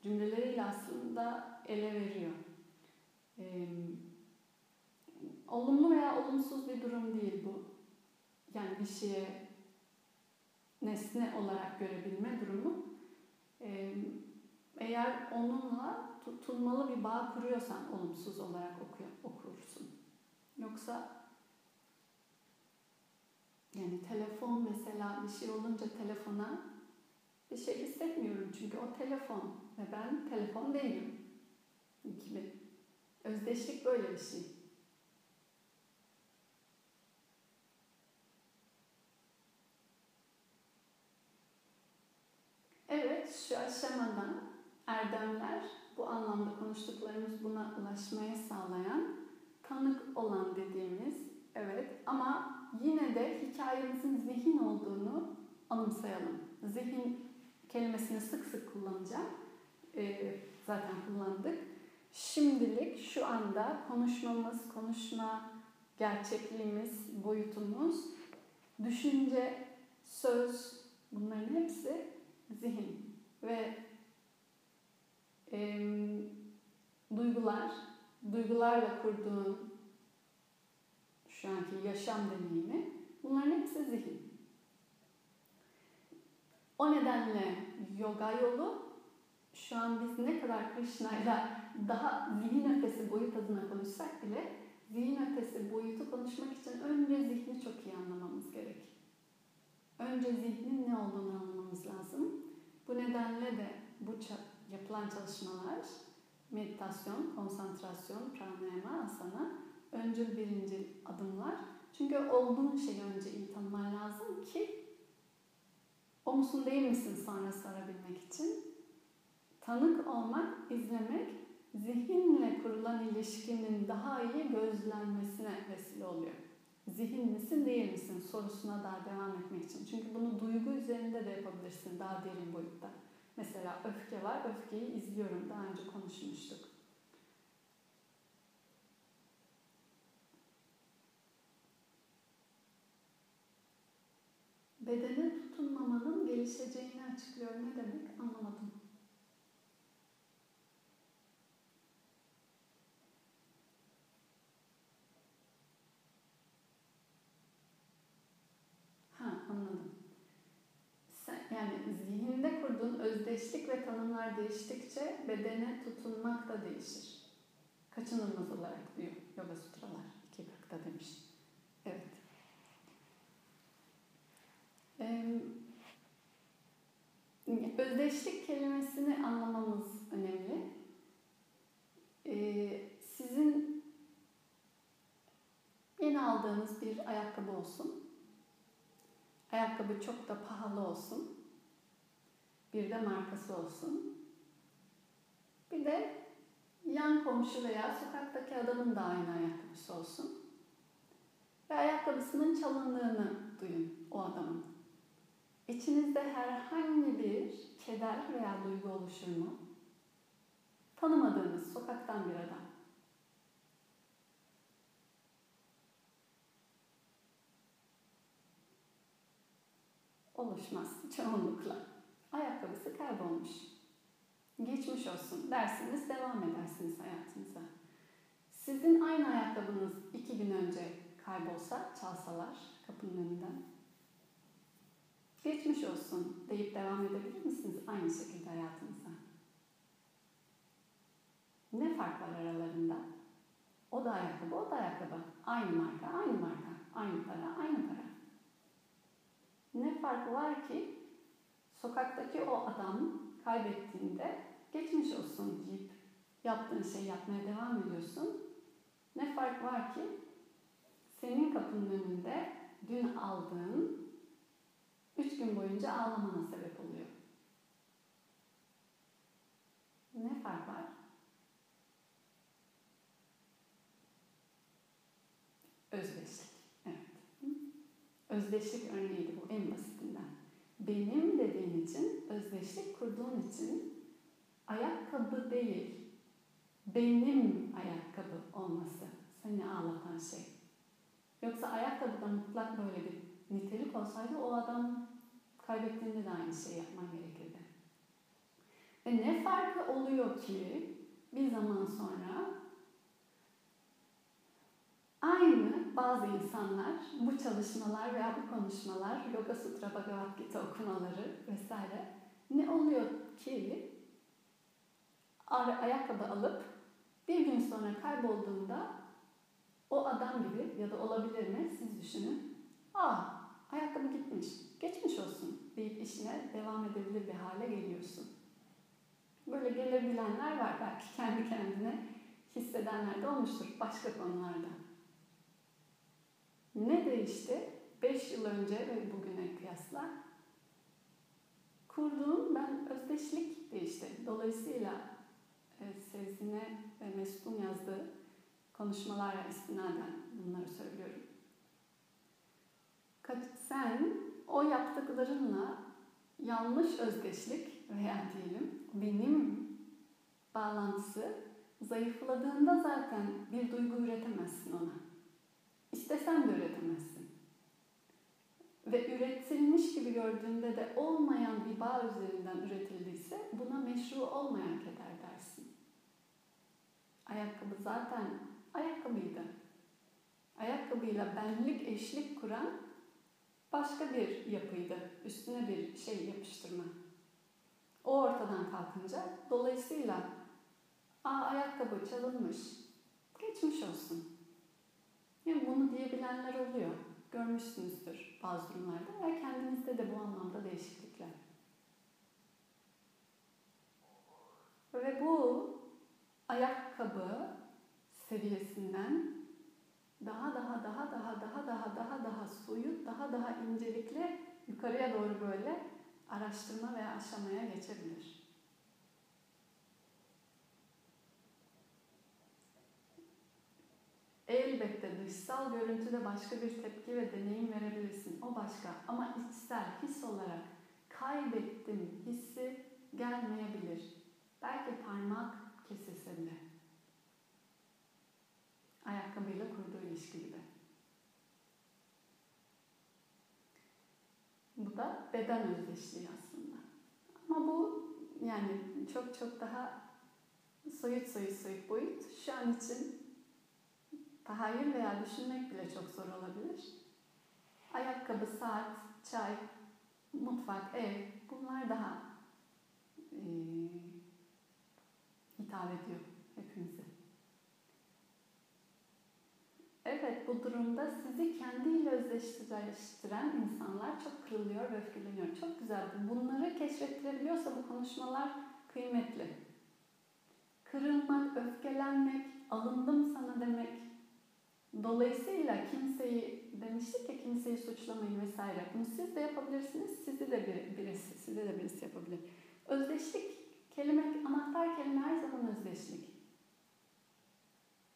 cümleleriyle aslında ele veriyor. Ee, olumlu veya olumsuz bir durum değil bu. Yani bir şeye nesne olarak görebilme durumu. Ee, eğer onunla tutulmalı bir bağ kuruyorsan olumsuz olarak oku, okursun. Yoksa yani telefon mesela bir şey olunca telefona Bir şey hissetmiyorum çünkü o telefon ve ben telefon değilim gibi. Özdeşlik böyle bir şey. Evet, şu aşamada erdemler bu anlamda konuştuklarımız buna ulaşmaya sağlayan tanık olan dediğimiz evet ama yine de hikayemizin zihin olduğunu anımsayalım. Zihin kelimesini sık sık kullanacağım. Ee, zaten kullandık. Şimdilik şu anda konuşmamız, konuşma gerçekliğimiz, boyutumuz, düşünce, söz bunların hepsi zihin ve e, duygular, duygularla kurduğun şu anki yaşam deneyimi bunların hepsi zihin. O nedenle yoga yolu şu an biz ne kadar Krishna'yla daha zihin ötesi boyut adına konuşsak bile zihin ötesi boyutu konuşmak için önce zihni çok iyi anlamamız gerek. Önce zihnin ne olduğunu anlamamız lazım. Bu nedenle de bu yapılan çalışmalar meditasyon, konsantrasyon, pranayama, asana öncül birinci adımlar. Çünkü olduğun şeyi önce iyi tanıman lazım ki o musun değil misin sonra sorabilmek için. Tanık olmak, izlemek zihinle kurulan ilişkinin daha iyi gözlenmesine vesile oluyor. Zihin misin değil misin sorusuna daha devam etmek için. Çünkü bunu duygu üzerinde de yapabilirsin daha derin boyutta. Mesela öfke var, öfkeyi izliyorum. Daha önce konuşmuştuk. Bedene tutunmamanın gelişeceğini açıklıyor. Ne demek anlamadım. Ha anladım. Sen, yani zihninde kurduğun özdeşlik ve tanımlar değiştikçe bedene tutunmak da değişir. Kaçınılmaz olarak diyor Yoga Sutralar 2.40'da demiş. Evet. Ee, özdeşlik kelimesini anlamamız önemli. Ee, sizin yeni aldığınız bir ayakkabı olsun. Ayakkabı çok da pahalı olsun. Bir de markası olsun. Bir de yan komşu veya sokaktaki adamın da aynı ayakkabısı olsun. Ve ayakkabısının çalındığını duyun o adamın. İçinizde herhangi bir keder veya duygu oluşur mu? Tanımadığınız sokaktan bir adam. Oluşmaz çoğunlukla. Ayakkabısı kaybolmuş. Geçmiş olsun dersiniz, devam edersiniz hayatınıza. Sizin aynı ayakkabınız iki gün önce kaybolsa, çalsalar kapının önünden. Geçmiş olsun deyip devam edebilir misiniz aynı şekilde hayatınıza? Ne fark var aralarında? O da ayakkabı, o da ayakkabı. Aynı marka, aynı marka. Aynı para, aynı para. Ne fark var ki sokaktaki o adam kaybettiğinde geçmiş olsun deyip yaptığın şeyi yapmaya devam ediyorsun. Ne fark var ki senin kapının önünde dün aldığın üç gün boyunca ağlamana sebep oluyor. Ne fark var? Özdeşlik. Evet. Özdeşlik örneğiydi bu en basitinden. Benim dediğin için, özdeşlik kurduğun için ayakkabı değil, benim ayakkabı olması seni ağlatan şey. Yoksa ayakkabıda mutlak böyle bir nitelik olsaydı o adam kaybettiğinde de aynı şeyi yapman gerekirdi. Ve ne farkı oluyor ki bir zaman sonra aynı bazı insanlar bu çalışmalar veya bu konuşmalar, Yoga Sutra, Bhagavad Gita okumaları vesaire ne oluyor ki ayakkabı alıp bir gün sonra kaybolduğunda o adam gibi ya da olabilir mi siz düşünün. Aa Ayakkabı gitmiş. Geçmiş olsun deyip işine devam edebilir bir hale geliyorsun. Böyle gelebilenler var. Belki kendi kendine hissedenler de olmuştur başka konularda. Ne değişti? 5 yıl önce ve bugüne kıyasla kurduğum ben özdeşlik değişti. Dolayısıyla e, Sezgin'e ve Mesut'un yazdığı konuşmalara istinaden bunları söylüyorum. Sen o yaptıklarınla yanlış özdeşlik veya diyelim benim bağlantısı zayıfladığında zaten bir duygu üretemezsin ona. İstesen de üretemezsin. Ve üretilmiş gibi gördüğünde de olmayan bir bağ üzerinden üretildiyse buna meşru olmayan keder dersin. Ayakkabı zaten ayakkabıydı. Ayakkabıyla benlik eşlik kuran başka bir yapıydı. Üstüne bir şey yapıştırma. O ortadan kalkınca dolayısıyla aa ayakkabı çalınmış. Geçmiş olsun. Yani bunu diyebilenler oluyor. Görmüşsünüzdür bazı durumlarda ve kendinizde de bu anlamda değişiklikler. Ve bu ayakkabı seviyesinden daha daha daha daha daha daha daha daha soyut, daha daha incelikli yukarıya doğru böyle araştırma veya aşamaya geçebilir. Elbette dışsal görüntüde başka bir tepki ve deneyim verebilirsin. O başka. Ama içsel, his olarak kaybettim hissi gelmeyebilir. Belki parmak kesilse bile. Ayakkabıyla kurduğu ilişki gibi. Bu da beden özdeşliği aslında. Ama bu yani çok çok daha soyut soyut soyut boyut. Şu an için tahayyül veya düşünmek bile çok zor olabilir. Ayakkabı, saat, çay, mutfak, ev bunlar daha e, hitap ediyor hepimize. Evet bu durumda sizi kendiyle özdeşleştiren insanlar çok kırılıyor ve öfkeleniyor. Çok güzel. Bunları keşfettirebiliyorsa bu konuşmalar kıymetli. Kırılmak, öfkelenmek, alındım sana demek. Dolayısıyla kimseyi, demiştik ya kimseyi suçlamayın vesaire. Bunu siz de yapabilirsiniz, sizi de bir, birisi, sizi de birisi yapabilir. Özdeşlik, kelime, anahtar kelime her zaman özdeşlik.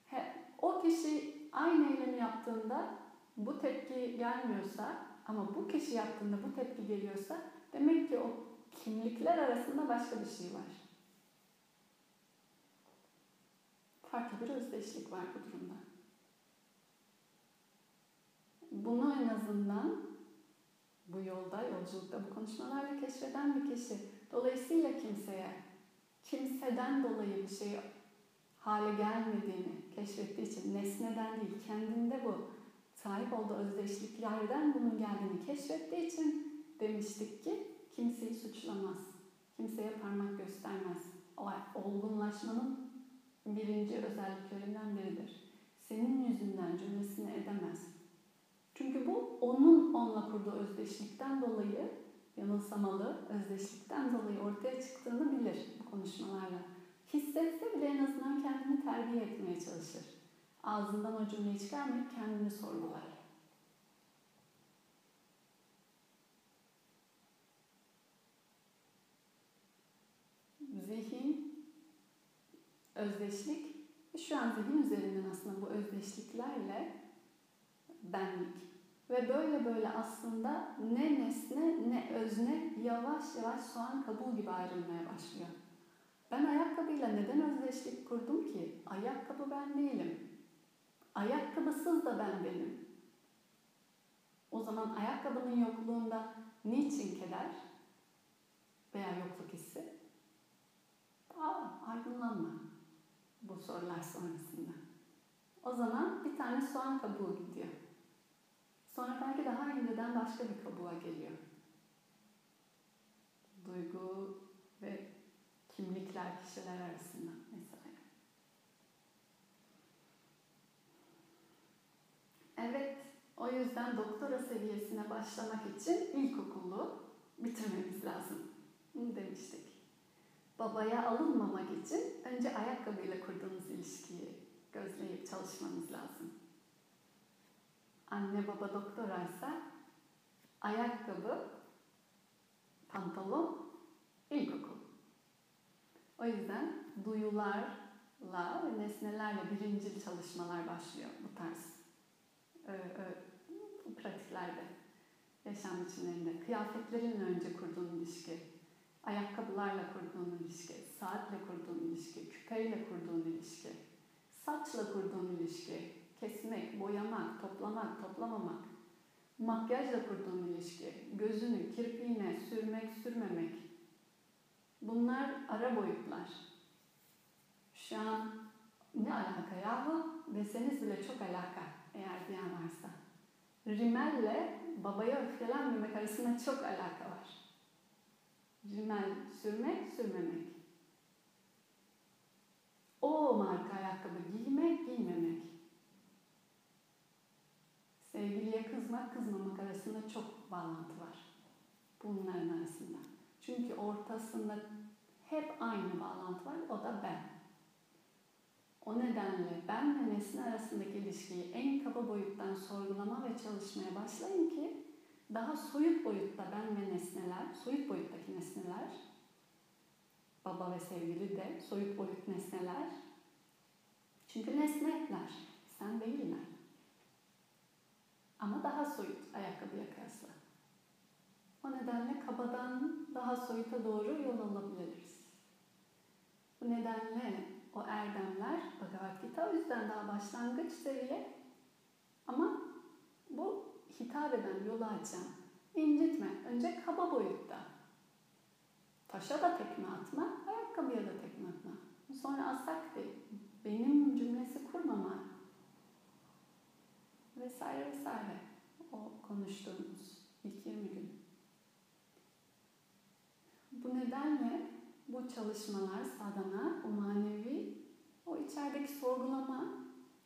He, o kişi aynı eylemi yaptığında bu tepki gelmiyorsa ama bu kişi yaptığında bu tepki geliyorsa demek ki o kimlikler arasında başka bir şey var. Farklı bir özdeşlik var bu durumda. Bunu en azından bu yolda, yolculukta, bu konuşmalarla keşfeden bir kişi. Dolayısıyla kimseye, kimseden dolayı bir şey hale gelmediğini keşfettiği için nesneden değil kendinde bu sahip olduğu özdeşliklerden bunun geldiğini keşfettiği için demiştik ki kimseyi suçlamaz. Kimseye parmak göstermez. Olgunlaşmanın birinci özelliklerinden biridir. Senin yüzünden cümlesini edemez. Çünkü bu onun onunla kurduğu özdeşlikten dolayı yanılsamalı özdeşlikten dolayı ortaya çıktığını bilir bu konuşmalarla hissetse bile en azından kendini terbiye etmeye çalışır. Ağzından o cümleyi çıkarmayıp kendini sorgular. Zihin, özdeşlik, şu an zihin üzerinden aslında bu özdeşliklerle benlik ve böyle böyle aslında ne nesne ne özne yavaş yavaş soğan kabuğu gibi ayrılmaya başlıyor. Ben ayakkabıyla neden özdeşlik kurdum ki? Ayakkabı ben değilim. Ayakkabısız da ben benim. O zaman ayakkabının yokluğunda niçin keder veya yokluk hissi? Aa, aydınlanma bu sorular sonrasında. O zaman bir tane soğan kabuğu gidiyor. Sonra belki daha inceden başka bir kabuğa geliyor. Duygu ve kimlikler, kişiler arasında mesela. Evet, o yüzden doktora seviyesine başlamak için ilkokulu bitirmemiz lazım. Bunu demiştik. Babaya alınmamak için önce ayakkabıyla kurduğunuz ilişkiyi gözleyip çalışmanız lazım. Anne baba doktoraysa ayakkabı, pantolon, ilkokul. O yüzden duyularla ve nesnelerle birincil çalışmalar başlıyor bu tarz ö, ö, pratiklerde, yaşam biçimlerinde. Kıyafetlerinle önce kurduğun ilişki, ayakkabılarla kurduğun ilişki, saatle kurduğun ilişki, küpeyle kurduğun ilişki, saçla kurduğun ilişki, kesmek, boyamak, toplamak, toplamamak, makyajla kurduğun ilişki, gözünü, kirpiğine sürmek, sürmemek. Bunlar ara boyutlar. Şu an ne alaka yahu deseniz bile çok alaka eğer diyen varsa. Rimelle babaya öfkelenmemek arasında çok alaka var. Rimel sürmek, sürmemek. O marka ayakkabı giymek, giymemek. Sevgiliye kızmak, kızmamak arasında çok bağlantı var. Bunların arasında. Çünkü ortasında hep aynı bağlantı var, o da ben. O nedenle ben ve nesne arasındaki ilişkiyi en kaba boyuttan sorgulama ve çalışmaya başlayın ki daha soyut boyutta ben ve nesneler, soyut boyuttaki nesneler, baba ve sevgili de soyut boyut nesneler. Çünkü nesneler, sen değiller. Ama daha soyut ayakkabıya kıyasla. O nedenle kabadan daha soyuta doğru yol alabiliriz. Bu nedenle o erdemler Bhagavad Gita o yüzden daha başlangıç seviye ama bu hitap eden, yolu açan, incitme. Önce kaba boyutta. Taşa da tekme atma, ayakkabıya da tekme atma. Sonra asakti, benim cümlesi kurmama vesaire vesaire. O konuştuğumuz ilk 20 gün. Bu nedenle bu çalışmalar sadana, o manevi, o içerideki sorgulama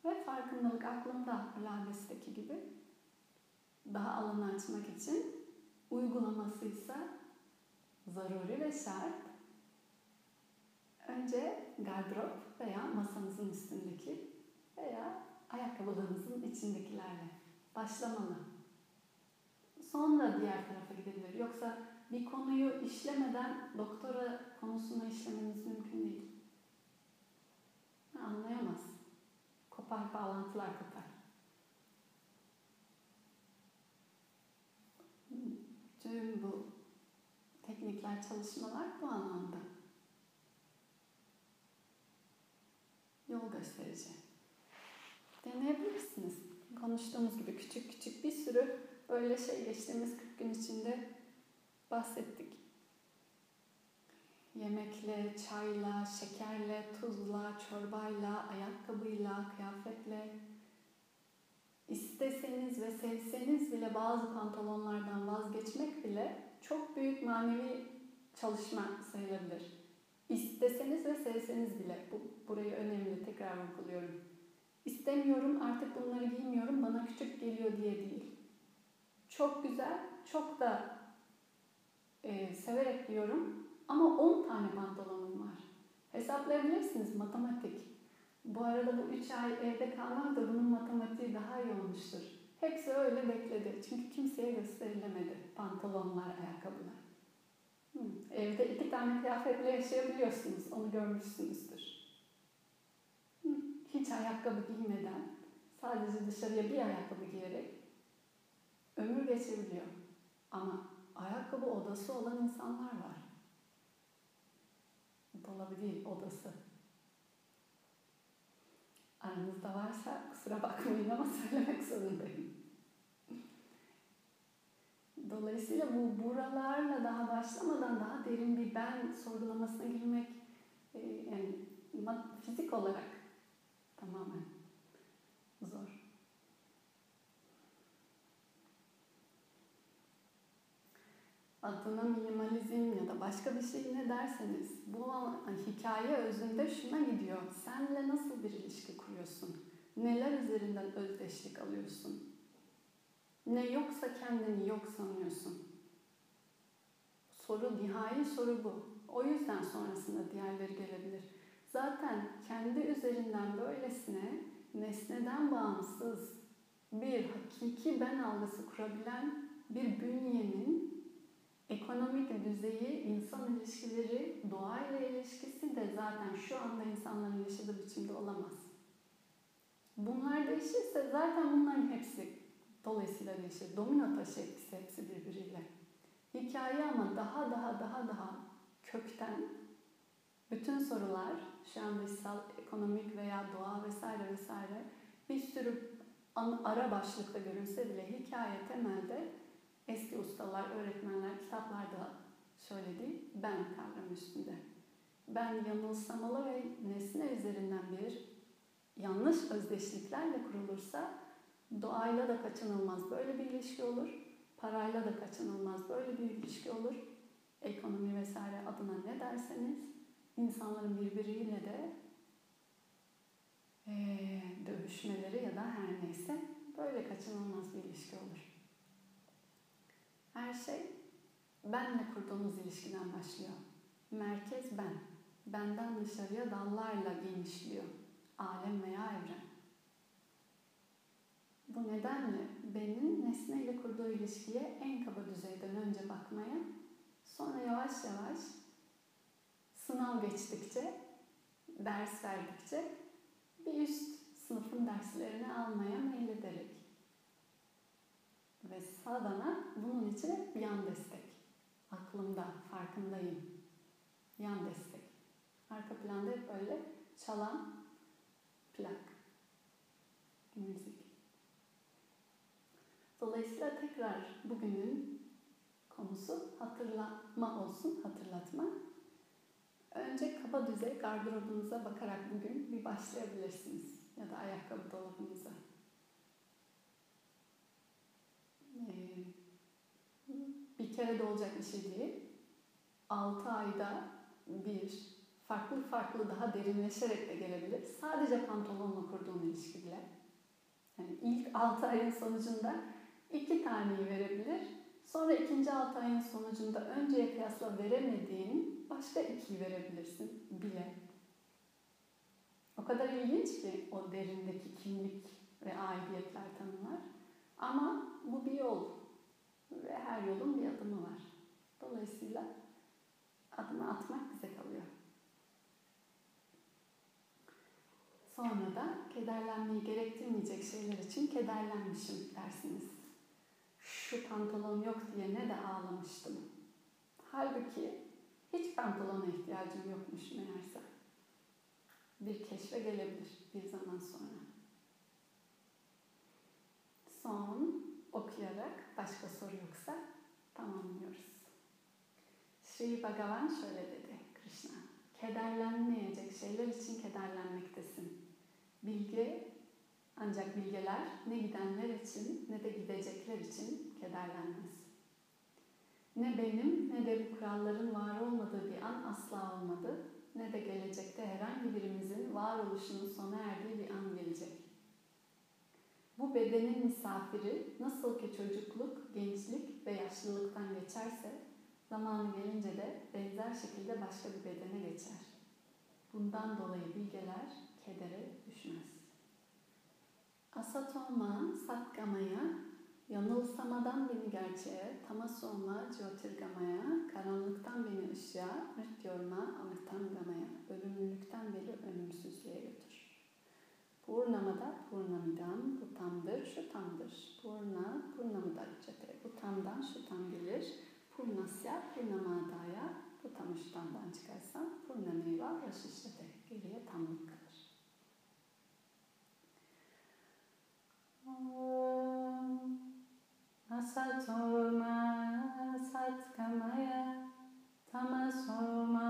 ve farkındalık aklımda Lades'teki gibi daha alanı açmak için uygulaması ise zaruri ve şart. Önce gardırop veya masanızın üstündeki veya ayakkabılarınızın içindekilerle başlamalı. Sonra diğer tarafa gidebilir. Yoksa bir konuyu işlemeden doktora konusunu işlemeniz mümkün değil. Anlayamaz. Kopar, bağlantılar kopar. Tüm bu teknikler, çalışmalar bu anlamda. Yol gösterici. Deneyebilirsiniz. Konuştuğumuz gibi küçük küçük bir sürü böyle şey geçtiğimiz 40 gün içinde bahsettik. Yemekle, çayla, şekerle, tuzla, çorbayla, ayakkabıyla, kıyafetle, isteseniz ve sevseniz bile bazı pantolonlardan vazgeçmek bile çok büyük manevi çalışma sayılabilir. İsteseniz ve sevseniz bile, bu burayı önemli tekrar vurguluyorum. İstemiyorum artık bunları giymiyorum bana küçük geliyor diye değil. Çok güzel, çok da e, severek diyorum ama 10 tane pantolonum var. Hesaplayabilirsiniz matematik. Bu arada bu 3 ay evde kalmak da bunun matematiği daha iyi olmuştur. Hepsi öyle bekledi. Çünkü kimseye gösterilemedi pantolonlar, ayakkabılar. Hı. Evde iki tane kıyafetle yaşayabiliyorsunuz. Onu görmüşsünüzdür. Hiç ayakkabı giymeden, sadece dışarıya bir ayakkabı giyerek ömür geçebiliyor. Ama ayakkabı odası olan insanlar var. Dolabı değil, odası. Aranızda varsa kusura bakmayın ama [LAUGHS] söylemek zorundayım. Dolayısıyla bu buralarla daha başlamadan daha derin bir ben sorgulamasına girmek e, yani fizik olarak tamamen zor. adına minimalizm ya da başka bir şey ne derseniz bu hikaye özünde şuna gidiyor. Senle nasıl bir ilişki kuruyorsun? Neler üzerinden özdeşlik alıyorsun? Ne yoksa kendini yok sanıyorsun. Soru, nihai soru bu. O yüzden sonrasında diğerleri gelebilir. Zaten kendi üzerinden böylesine nesneden bağımsız bir hakiki ben algısı kurabilen bir bünyenin ekonomik düzeyi, insan ilişkileri, doğayla ilişkisi de zaten şu anda insanların yaşadığı biçimde olamaz. Bunlar değişirse zaten bunların hepsi dolayısıyla değişir. Domino taşı etkisi hepsi birbiriyle. Hikaye ama daha daha daha daha kökten bütün sorular şu an dışsal, ekonomik veya doğa vesaire vesaire bir sürü ara başlıkta görünse bile hikaye temelde eski ustalar, öğretmenler kitaplarda şöyle değil, ben kavramı üstünde. Ben yanılsamalı ve nesne üzerinden bir yanlış özdeşliklerle kurulursa doğayla da kaçınılmaz böyle bir ilişki olur. Parayla da kaçınılmaz böyle bir ilişki olur. Ekonomi vesaire adına ne derseniz insanların birbiriyle de ee, dövüşmeleri ya da her neyse böyle kaçınılmaz bir ilişki olur. Her şey benle kurduğumuz ilişkiden başlıyor. Merkez ben. Benden dışarıya dallarla genişliyor. Alem veya evren. Bu nedenle benim nesneyle kurduğu ilişkiye en kaba düzeyden önce bakmaya, sonra yavaş yavaş sınav geçtikçe, ders verdikçe bir üst sınıfın derslerini almaya meylederek ve sağdana bunun için hep yan destek. Aklımda, farkındayım. Yan destek. Arka planda hep böyle çalan plak. Müzik. Dolayısıyla tekrar bugünün konusu hatırlama olsun, hatırlatma. Önce kaba düzey gardırobunuza bakarak bugün bir başlayabilirsiniz. Ya da ayakkabı dolabınıza. Ee, bir kere de olacak bir şey değil. 6 ayda bir farklı farklı daha derinleşerek de gelebilir. Sadece pantolonla kurduğun ilişki bile. Yani ilk 6 ayın sonucunda iki taneyi verebilir. Sonra ikinci 6 ayın sonucunda önceye kıyasla veremediğin başka ikiyi verebilirsin bile. O kadar ilginç ki o derindeki kimlik ve aidiyetler tanımlar. Ama bu bir yol ve her yolun bir adımı var. Dolayısıyla adımı atmak bize kalıyor. Sonra da kederlenmeyi gerektirmeyecek şeyler için kederlenmişim dersiniz. Şu pantolon yok diye ne de ağlamıştım. Halbuki hiç pantolona ihtiyacım yokmuş meğerse. Bir keşfe gelebilir bir zaman sonra. Son okuyarak başka soru yoksa tamamlıyoruz. Sri Bhagavan şöyle dedi Krishna. Kederlenmeyecek şeyler için kederlenmektesin. Bilgi ancak bilgeler ne gidenler için ne de gidecekler için kederlenmez. Ne benim ne de bu kuralların var olmadığı bir an asla olmadı, ne de gelecekte herhangi birimizin varoluşunun sona erdiği bir an gelecek. Bu bedenin misafiri nasıl ki çocukluk, gençlik ve yaşlılıktan geçerse, zamanı gelince de benzer şekilde başka bir bedene geçer. Bundan dolayı bilgeler kedere düşmez. Asatoma, satgamaya, yanılsamadan beni gerçeğe, tamasoma, jyotirgamaya, karanlıktan beni ışığa, mrityorma, amritangamaya, ölümlülükten beni ölümsüzlüğe götür. Purnamada purnamidam, bu tamdır, şu tamdır. Purna, purnamidacate, bu tamdan şu tam gelir. Purnasya, purnamadaya, bu tamı şu tamdan çıkarsan, purnameva, raşişlete, geriye tamlık Asatoma Satkamaya Tamasoma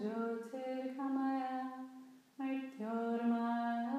Jyotirkamaya Mrityorma Kamaya